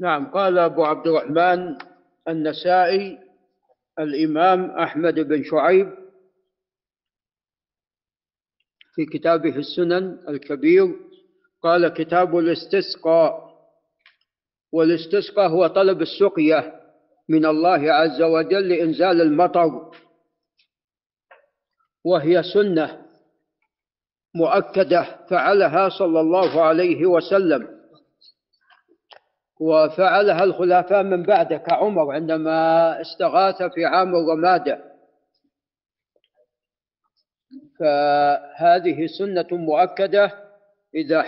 نعم قال أبو عبد الرحمن النسائي الإمام أحمد بن شعيب في كتابه السنن الكبير قال كتاب الاستسقاء والاستسقاء هو طلب السقية من الله عز وجل لإنزال المطر وهي سنة مؤكدة فعلها صلى الله عليه وسلم. وفعلها الخلفاء من بعده كعمر عندما استغاث في عام الرمادة. فهذه سنة مؤكدة إذا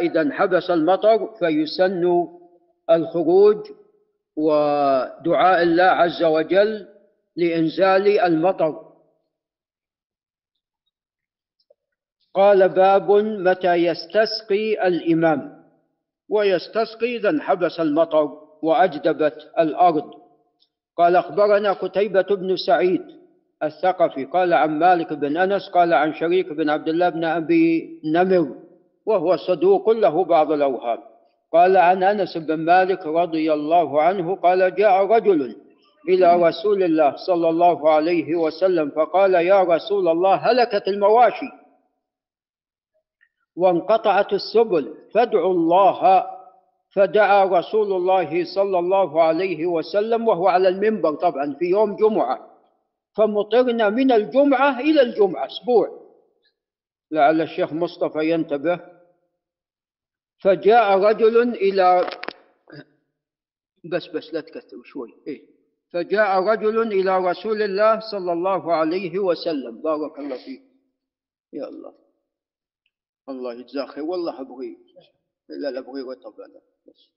إذا انحبس المطر فيسن الخروج ودعاء الله عز وجل لإنزال المطر. قال باب متى يستسقي الإمام. ويستسقي إذا انحبس المطر وأجدبت الأرض. قال أخبرنا قتيبة بن سعيد الثقفي قال عن مالك بن أنس قال عن شريك بن عبد الله بن أبي نمر وهو صدوق له بعض الأوهام. قال عن أنس بن مالك رضي الله عنه قال جاء رجل إلى رسول الله صلى الله عليه وسلم فقال يا رسول الله هلكت المواشي. وانقطعت السبل. فادعوا الله. فدعا رسول الله صلى الله عليه وسلم وهو على المنبر طبعا في يوم جمعة. فمطرنا من الجمعة إلى الجمعة أسبوع. لعل الشيخ مصطفى ينتبه. فجاء رجل إلى بس بس لا تكثر شوي. إيه. فجاء رجل إلى رسول الله صلى الله عليه وسلم. بارك الله فيك. يا الله. الله يجزاه خير والله أبغي. لا لا أبغي رطب أنا بس.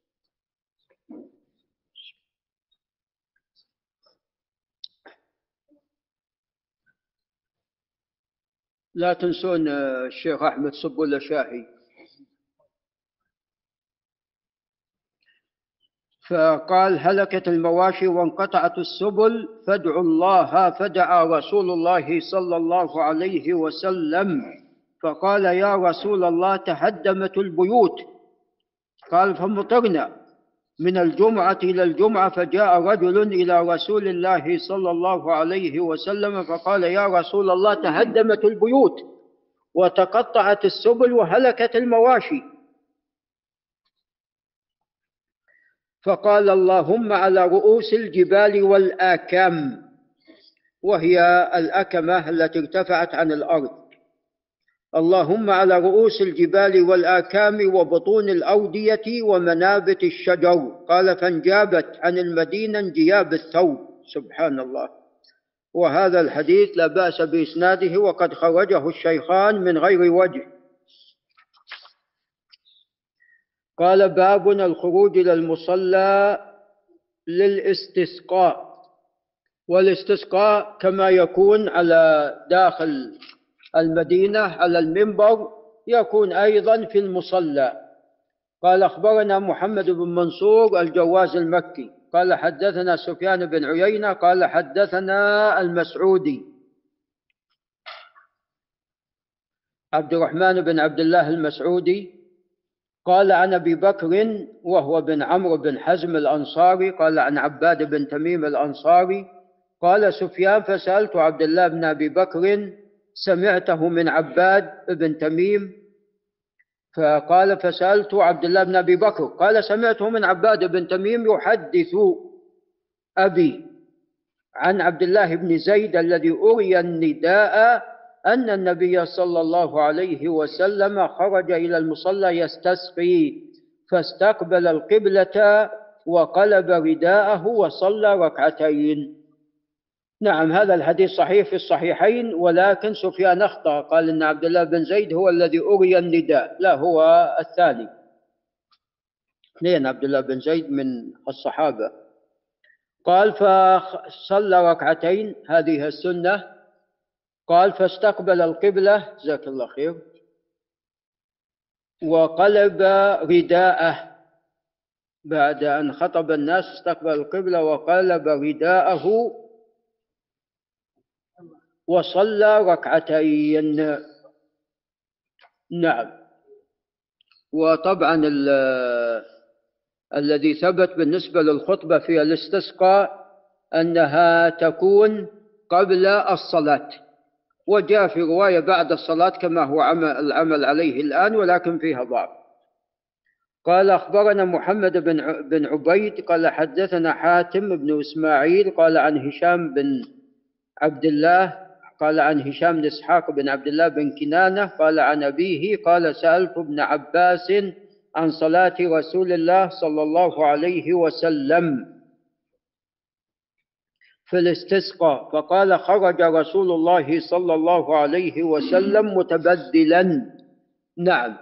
لا تنسون الشيخ أحمد صبوا شاهي فقال هلكت المواشي وانقطعت السبل فادعوا الله فدعا رسول الله صلى الله عليه وسلم. فقال يا رسول الله تهدمت البيوت. قال فمطرنا من الجمعة إلى الجمعة فجاء رجل إلى رسول الله صلى الله عليه وسلم فقال يا رسول الله تهدمت البيوت وتقطعت السبل وهلكت المواشي. فقال اللهم على رؤوس الجبال والآكام وهي الأكمة التي ارتفعت عن الأرض. اللهم على رؤوس الجبال والآكام وبطون الأودية ومنابت الشجر. قال فانجابت عن المدينة انجياب الثوب. سبحان الله. وهذا الحديث لا بأس بإسناده وقد خرجه الشيخان من غير وجه. قال بابنا الخروج إلى المصلى للاستسقاء. والاستسقاء كما يكون على داخل المدينة على المنبر يكون أيضا في المصلى. قال أخبرنا محمد بن منصور الجواز المكي. قال حدثنا سفيان بن عيينة قال حدثنا المسعودي. عبد الرحمن بن عبد الله المسعودي. قال عن أبي بكر وهو بن عمرو بن حزم الأنصاري. قال عن عباد بن تميم الأنصاري. قال سفيان فسألت عبد الله بن أبي بكر سمعته من عباد بن تميم فقال فسألت عبد الله بن أبي بكر قال سمعته من عباد بن تميم يحدث أبي عن عبد الله بن زيد الذي أري النداء أن النبي صلى الله عليه وسلم خرج إلى المصلى يستسقي فاستقبل القبلة وقلب رداءه وصلى ركعتين. نعم هذا الحديث صحيح في الصحيحين ولكن سفيان أخطأ. قال إن عبد الله بن زيد هو الذي أري النداء لا هو الثاني. اثنين عبد الله بن زيد من الصحابة. قال فصلى ركعتين هذه السنة. قال فاستقبل القبلة. جزاك الله خير. وقلب رداءه. بعد أن خطب الناس استقبل القبلة وقلب رداءه. وصلى ركعتين. نعم. وطبعا الذي ثبت بالنسبة للخطبة في الاستسقاء أنها تكون قبل الصلاة. وجاء في رواية بعد الصلاة كما هو عمل العمل عليه الآن ولكن فيها ضعف. قال أخبرنا محمد بن بن عبيد قال حدثنا حاتم بن إسماعيل قال عن هشام بن عبد الله قال عن هشام بن إسحاق بن عبد الله بن كنانة قال عن أبيه قال سألت ابن عباس عن صلاة رسول الله صلى الله عليه وسلم في الاستسقاء فقال خرج رسول الله صلى الله عليه وسلم متبذلا نعم.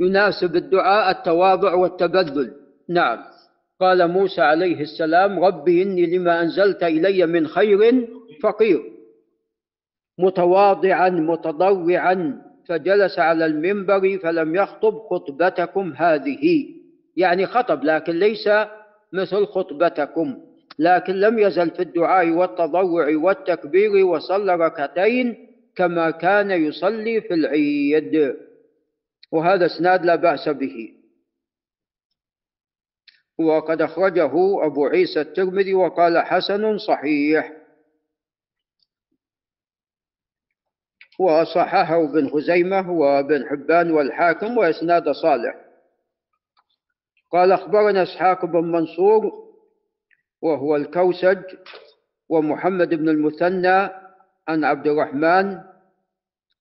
يناسب الدعاء التواضع والتبذل. نعم. قال موسى عليه السلام ربي إني لما أنزلت إلي من خير فقير. متواضعا متضرعا فجلس على المنبر فلم يخطب خطبتكم هذه. يعني خطب لكن ليس مثل خطبتكم. لكن لم يزل في الدعاء والتضرع والتكبير وصلى ركعتين كما كان يصلي في العيد. وهذا إسناد لا بأس به. وقد أخرجه أبو عيسى الترمذي وقال حسن صحيح. وصححه ابن خزيمة وابن حبان والحاكم وإسناد صالح. قال أخبرنا إسحاق بن منصور وهو الكوسج ومحمد بن المثنى عن عبد الرحمن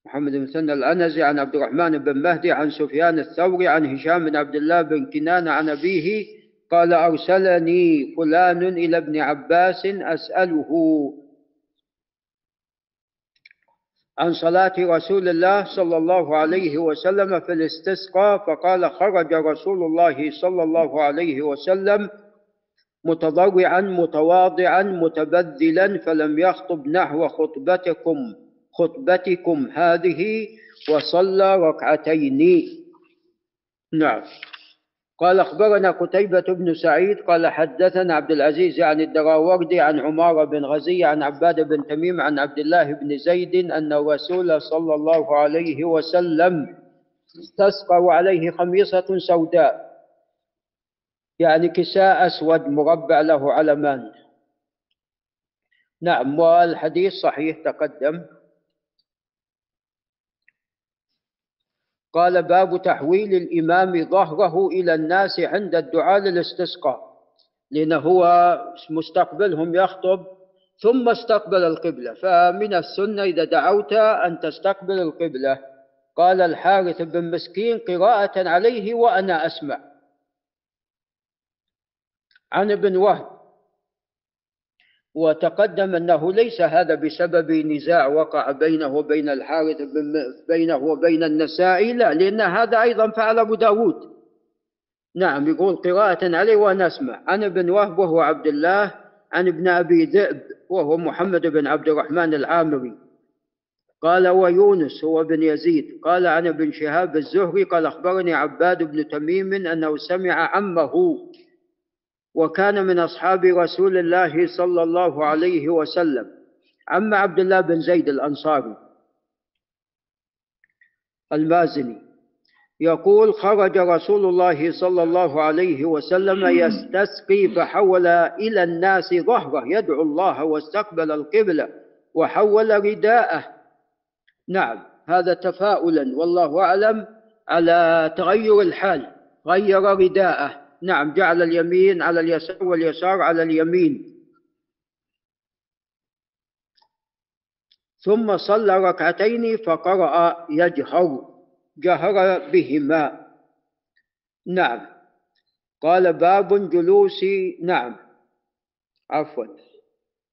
محمد بن المثنى الأنزي عن عبد الرحمن بن مهدي عن سفيان الثوري عن هشام بن عبد الله بن كنان عن أبيه قال أرسلني فلان إلى ابن عباس أسأله عن صلاة رسول الله صلى الله عليه وسلم في الاستسقاء فقال خرج رسول الله صلى الله عليه وسلم متضرعا متواضعا متبذلا فلم يخطب نحو خطبتكم خطبتكم هذه وصلى ركعتين. نعم. قال أخبرنا قتيبة بن سعيد قال حدثنا عبد العزيز عن الدراوردي عن عمارة بن غزي عن عباد بن تميم عن عبد الله بن زيد أن الرسول صلى الله عليه وسلم استسقى عليه خميصة سوداء يعني كساء أسود مربع له علمان نعم والحديث صحيح تقدم. قال باب تحويل الإمام ظهره إلى الناس عند الدعاء للاستسقاء لأنه هو مستقبلهم يخطب ثم استقبل القبلة. فمن السنة إذا دعوت أن تستقبل القبلة. قال الحارث بن مسكين قراءة عليه وأنا أسمع. عن ابن وهب وتقدم أنه ليس هذا بسبب نزاع وقع بينه وبين الحارث بينه وبين النسائي لا لأن هذا أيضا فعل أبو داود. نعم يقول قراءة عليه وأنا أسمع. عن ابن وهب وهو عبد الله عن ابن أبي ذئب وهو محمد بن عبد الرحمن العامري. قال ويونس هو بن يزيد. قال عن ابن شهاب الزهري قال أخبرني عباد بن تميم أنه سمع عمه وكان من أصحاب رسول الله صلى الله عليه وسلم. عم عبد الله بن زيد الأنصاري المازني يقول خرج رسول الله صلى الله عليه وسلم يستسقي فحول إلى الناس ظهره يدعو الله واستقبل القبلة وحول رداءه. نعم هذا تفاؤلا والله أعلم على تغير الحال غير رداءه. نعم جعل اليمين على اليسار واليسار على اليمين. ثم صلى ركعتين فقرأ يجهر جهر بهما. نعم. قال باب جلوس نعم. عفوا.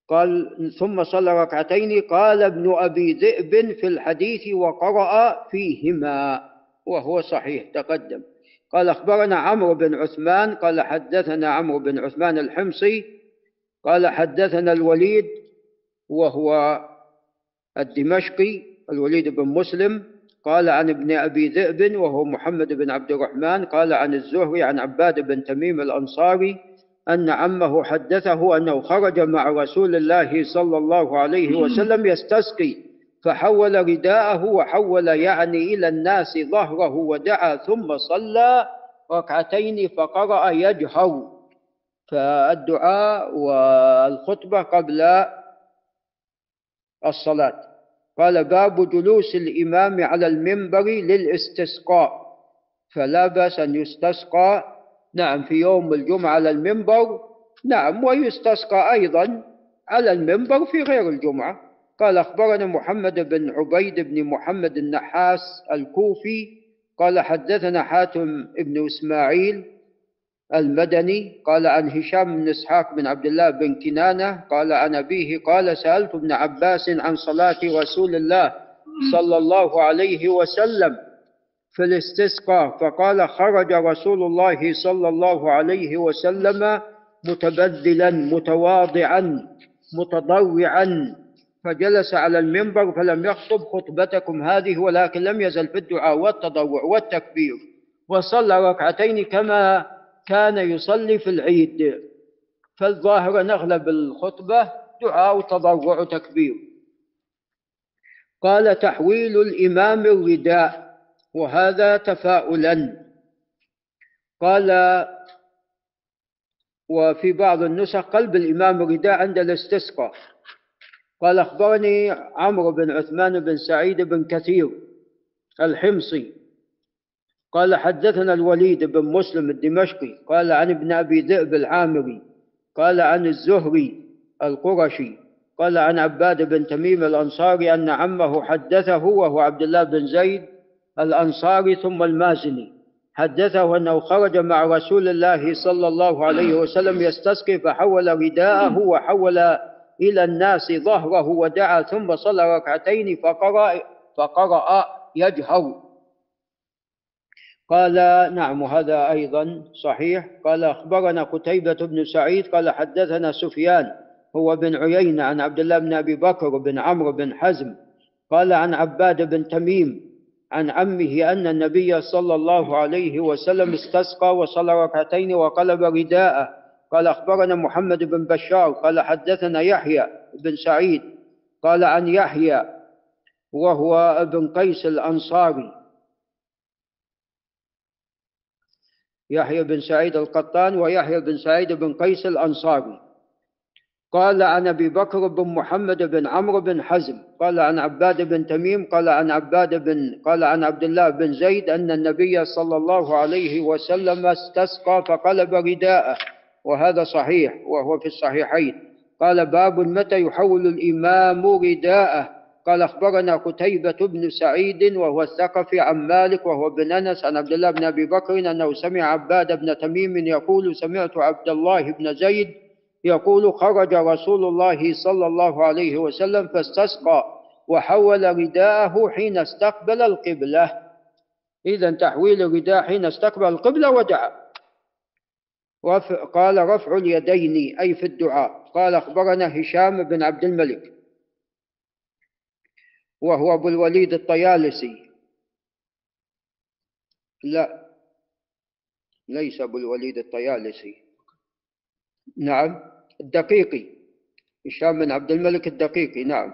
قال ثم صلى ركعتين قال ابن أبي ذئب في الحديث وقرأ فيهما وهو صحيح تقدم. قال أخبرنا عمرو بن عثمان قال حدثنا عمرو بن عثمان الحمصي قال حدثنا الوليد وهو الدمشقي الوليد بن مسلم قال عن ابن أبي ذئب وهو محمد بن عبد الرحمن قال عن الزهري عن عباد بن تميم الأنصاري أن عمه حدثه أنه خرج مع رسول الله صلى الله عليه وسلم يستسقي. فحول رداءه وحول يعني إلى الناس ظهره ودعا ثم صلى ركعتين فقرأ يجهر. فالدعاء والخطبة قبل الصلاة. قال باب جلوس الإمام على المنبر للاستسقاء. فلا بأس أن يستسقى. نعم في يوم الجمعة على المنبر. نعم ويستسقى أيضا على المنبر في غير الجمعة. قال أخبرنا محمد بن عبيد بن محمد النحاس الكوفي قال حدثنا حاتم بن إسماعيل المدني قال عن هشام بن إسحاق بن عبد الله بن كنانة قال عن أبيه قال سألت ابن عباس عن صلاة رسول الله صلى الله عليه وسلم في الاستسقاء فقال خرج رسول الله صلى الله عليه وسلم متبذلا متواضعا متضرعا. فجلس على المنبر فلم يخطب خطبتكم هذه ولكن لم يزل في الدعاء والتضرع والتكبير. وصلى ركعتين كما كان يصلي في العيد. فالظاهر نغلب الخطبة دعاء وتضرع وتكبير. قال تحويل الإمام الرداء وهذا تفاؤلا. قال وفي بعض النسخ قلب الإمام الرداء عند الاستسقاء. قال أخبرني عمرو بن عثمان بن سعيد بن كثير الحمصي قال حدثنا الوليد بن مسلم الدمشقي قال عن ابن أبي ذئب العامري قال عن الزهري القرشي قال عن عباد بن تميم الأنصاري أن عمه حدثه وهو عبد الله بن زيد الأنصاري ثم المازني حدثه أنه خرج مع رسول الله صلى الله عليه وسلم يستسقي فحول رداءه وحول إلى الناس ظهره ودعا ثم صلى ركعتين فقرأ فقرأ يجهر. قال نعم هذا أيضا صحيح. قال أخبرنا قتيبة بن سعيد. قال حدثنا سفيان هو بن عيينة عن عبد الله بن أبي بكر بن عمرو بن حزم. قال عن عباد بن تميم عن عمه أن النبي صلى الله عليه وسلم استسقى وصلى ركعتين وقلب رداءه. قال أخبرنا محمد بن بشار قال حدثنا يحيى بن سعيد قال عن يحيى وهو ابن قيس الأنصاري. يحيى بن سعيد القطان ويحيى بن سعيد بن قيس الأنصاري. قال عن أبي بكر بن محمد بن عمرو بن حزم قال عن عباد بن تميم قال عن عباد بن قال عن عبد الله بن زيد أن النبي صلى الله عليه وسلم استسقى فقلب رداءه. وهذا صحيح وهو في الصحيحين. قال باب متى يحول الإمام رداءه. قال أخبرنا قتيبة بن سعيد وهو الثقفي عن مالك وهو بن أنس عن عبد الله بن أبي بكر أنه سمع عباد بن تميم يقول سمعت عبد الله بن زيد يقول خرج رسول الله صلى الله عليه وسلم فاستسقى وحول رداءه حين استقبل القبلة. إذا تحويل الرداء حين استقبل القبلة ودعا رفع قال رفع اليدين أي في الدعاء. قال أخبرنا هشام بن عبد الملك وهو أبو الوليد الطيالسي. لا ليس أبو الوليد الطيالسي. نعم الدقيقي. هشام بن عبد الملك الدقيقي نعم.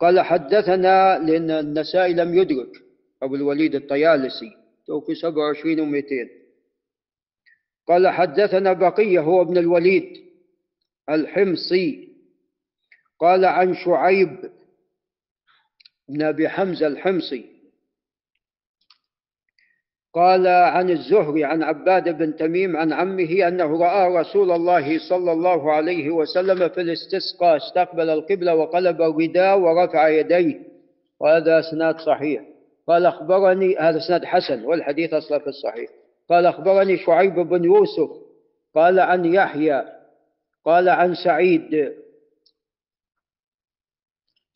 قال حدثنا لأن النسائي لم يدرك أبو الوليد الطيالسي توفي 27 و200 قال حدثنا بقية هو ابن الوليد الحمصي. قال عن شعيب بن أبي حمزة الحمصي. قال عن الزهري عن عباد بن تميم عن عمه أنه رأى رسول الله صلى الله عليه وسلم في الاستسقاء استقبل القبلة وقلب الرداء ورفع يديه. وهذا إسناد صحيح. قال أخبرني هذا إسناد حسن والحديث أصلا في الصحيح. قال أخبرني شعيب بن يوسف قال عن يحيى قال عن سعيد.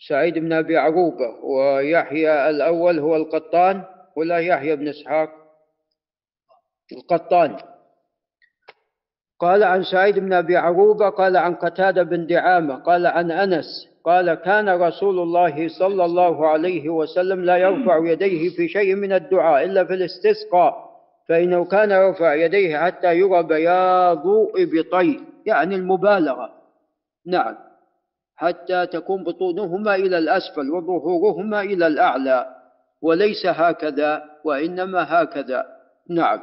سعيد بن أبي عروبة ويحيى الأول هو القطان ولا يحيى بن إسحاق؟ القطان. قال عن سعيد بن أبي عروبة قال عن قتادة بن دعامة قال عن أنس قال كان رسول الله صلى الله عليه وسلم لا يرفع يديه في شيء من الدعاء إلا في الاستسقاء. فإنه كان يرفع يديه حتى يرى بياض إبطيه يعني المبالغة. نعم. حتى تكون بطونهما إلى الأسفل وظهورهما إلى الأعلى وليس هكذا وإنما هكذا. نعم.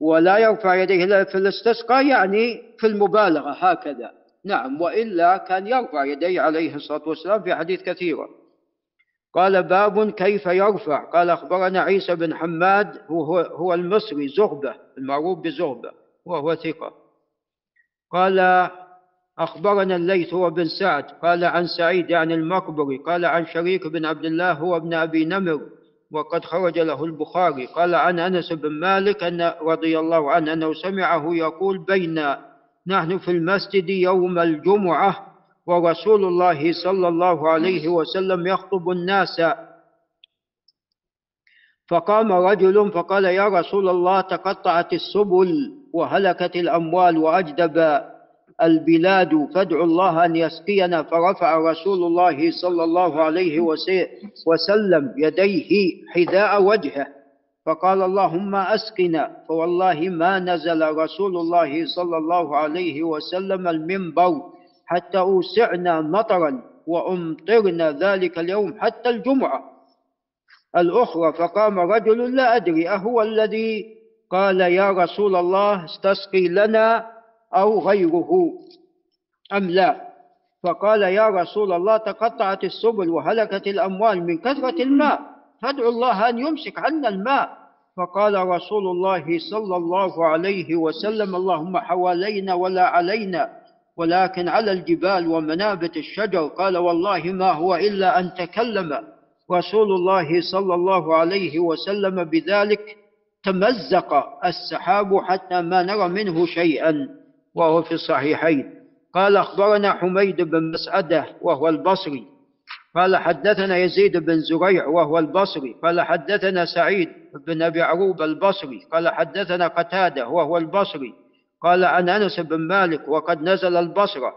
ولا يرفع يديه إلا في الاستسقاء يعني في المبالغة هكذا. نعم. وإلا كان يرفع يديه عليه الصلاة والسلام في حديث كثيرة. قال باب كيف يرفع. قال أخبرنا عيسى بن حماد هو, هو المصري زغبة المعروف بزغبة وهو ثقة. قال أخبرنا الليث هو بن سعد قال عن سعيد يعني المقبري قال عن شريك بن عبد الله هو ابن أبي نمر وقد خرج له البخاري. قال عن أنس بن مالك أن رضي الله عنه أنه سمعه يقول بين نحن في المسجد يوم الجمعة ورسول الله صلى الله عليه وسلم يخطب الناس. فقام رجل فقال يا رسول الله تقطعت السبل وهلكت الأموال وأجدب البلاد فادعوا الله أن يسقينا. فرفع رسول الله صلى الله عليه وسلم يديه حذاء وجهه. فقال اللهم أسقنا. فوالله ما نزل رسول الله صلى الله عليه وسلم المنبر. حتى أوسعنا مطرا وأمطرنا ذلك اليوم حتى الجمعة. الأخرى فقام رجل لا أدري أهو الذي قال يا رسول الله استسقي لنا أو غيره أم لا. فقال يا رسول الله تقطعت السبل وهلكت الأموال من كثرة الماء فادعوا الله أن يمسك عنا الماء. فقال رسول الله صلى الله عليه وسلم اللهم حوالينا ولا علينا. ولكن على الجبال ومنابت الشجر قال والله ما هو إلا أن تكلم رسول الله صلى الله عليه وسلم بذلك تمزق السحاب حتى ما نرى منه شيئا وهو في الصحيحين. قال أخبرنا حميد بن مسعدة وهو البصري. قال حدثنا يزيد بن زريع وهو البصري. قال حدثنا سعيد بن أبي عروب البصري. قال حدثنا قتادة وهو البصري. قال عن أنس بن مالك وقد نزل البصرة.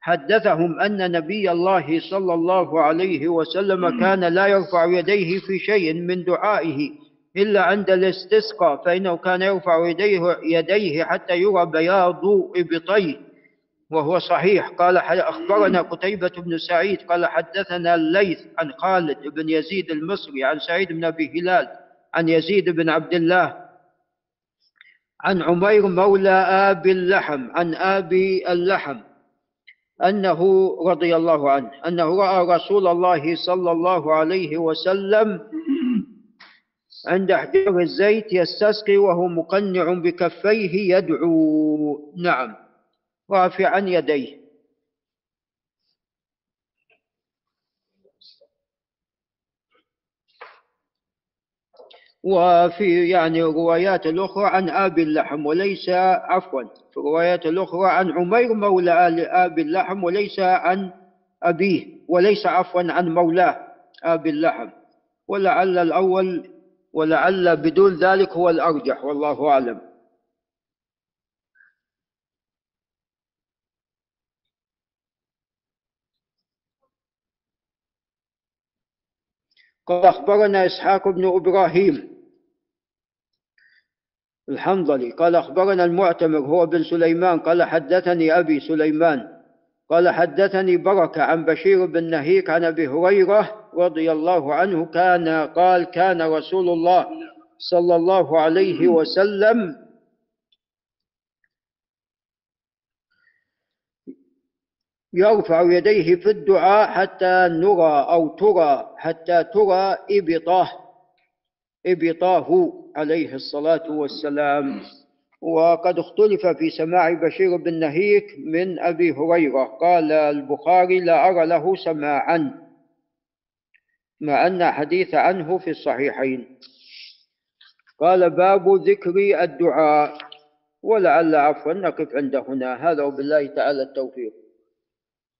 حدثهم أن نبي الله صلى الله عليه وسلم كان لا يرفع يديه في شيء من دعائه إلا عند الاستسقاء فإنه كان يرفع يديه, يديه حتى يرى بياض إبطيه وهو صحيح. قال أخبرنا قتيبة بن سعيد قال حدثنا الليث عن خالد بن يزيد المصري عن سعيد بن أبي هلال عن يزيد بن عبد الله عن عمير مولى آبي اللحم عن آبي اللحم أنه رضي الله عنه أنه رأى رسول الله صلى الله عليه وسلم عند احجار الزيت يستسقي وهو مقنع بكفيه يدعو نعم رافعا يديه. وفي يعني روايات الأخرى عن آبي اللحم وليس عفوا في الروايات الأخرى عن عمير مولى آبي اللحم وليس عن أبيه وليس عفوا عن مولاه آبي اللحم. ولعل الأول ولعل بدون ذلك هو الأرجح والله أعلم. قال أخبرنا إسحاق بن إبراهيم. الحنظلي قال أخبرنا المعتمر هو بن سليمان. قال حدثني أبي سليمان. قال حدثني بركة عن بشير بن نهيك عن أبي هريرة رضي الله عنه كان قال كان رسول الله صلى الله عليه وسلم يرفع يديه في الدعاء حتى نرى أو ترى حتى ترى إبطاه إبطاه عليه الصلاة والسلام. وقد اختلف في سماع بشير بن نهيك من أبي هريرة. قال البخاري لا أرى له سماعا مع أن حديث عنه في الصحيحين. قال باب ذكر الدعاء ولعل عفوا نقف عند هنا. هذا وبالله تعالى التوفيق.